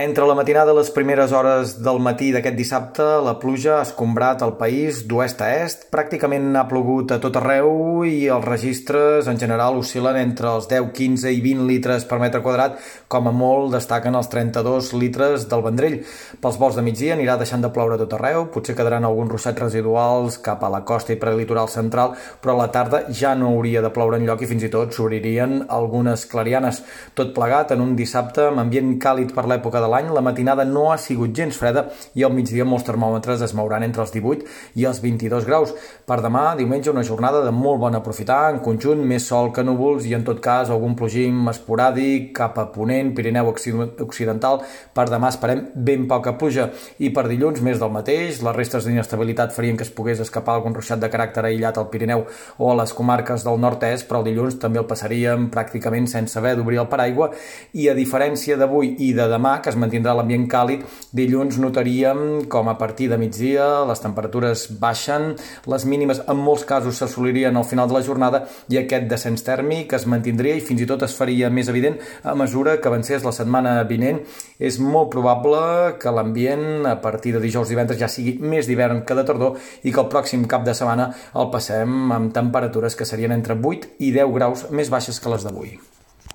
Entre la matinada i les primeres hores del matí d'aquest dissabte, la pluja ha escombrat el país d'oest a est. Pràcticament ha plogut a tot arreu i els registres en general oscil·len entre els 10, 15 i 20 litres per metre quadrat, com a molt destaquen els 32 litres del Vendrell. Pels vols de migdia anirà deixant de ploure a tot arreu, potser quedaran alguns ruixats residuals cap a la costa i prelitoral central, però a la tarda ja no hauria de ploure en lloc i fins i tot s'obririen algunes clarianes. Tot plegat en un dissabte amb ambient càlid per l'època de l'any, la matinada no ha sigut gens freda i al migdia molts termòmetres es mouran entre els 18 i els 22 graus. Per demà, diumenge, una jornada de molt bon aprofitar, en conjunt més sol que núvols i en tot cas algun plogim esporàdic cap a Ponent, Pirineu Occidental. Per demà esperem ben poca pluja i per dilluns més del mateix, les restes d'inestabilitat farien que es pogués escapar algun ruixat de caràcter aïllat al Pirineu o a les comarques del nord-est, però el dilluns també el passaríem pràcticament sense haver d'obrir el paraigua i a diferència d'avui i de demà, que es mantindrà l'ambient càlid. Dilluns notaríem com a partir de migdia les temperatures baixen, les mínimes en molts casos s'assolirien al final de la jornada i aquest descens tèrmic es mantindria i fins i tot es faria més evident a mesura que avancés la setmana vinent. És molt probable que l'ambient a partir de dijous divendres ja sigui més d'hivern que de tardor i que el pròxim cap de setmana el passem amb temperatures que serien entre 8 i 10 graus més baixes que les d'avui.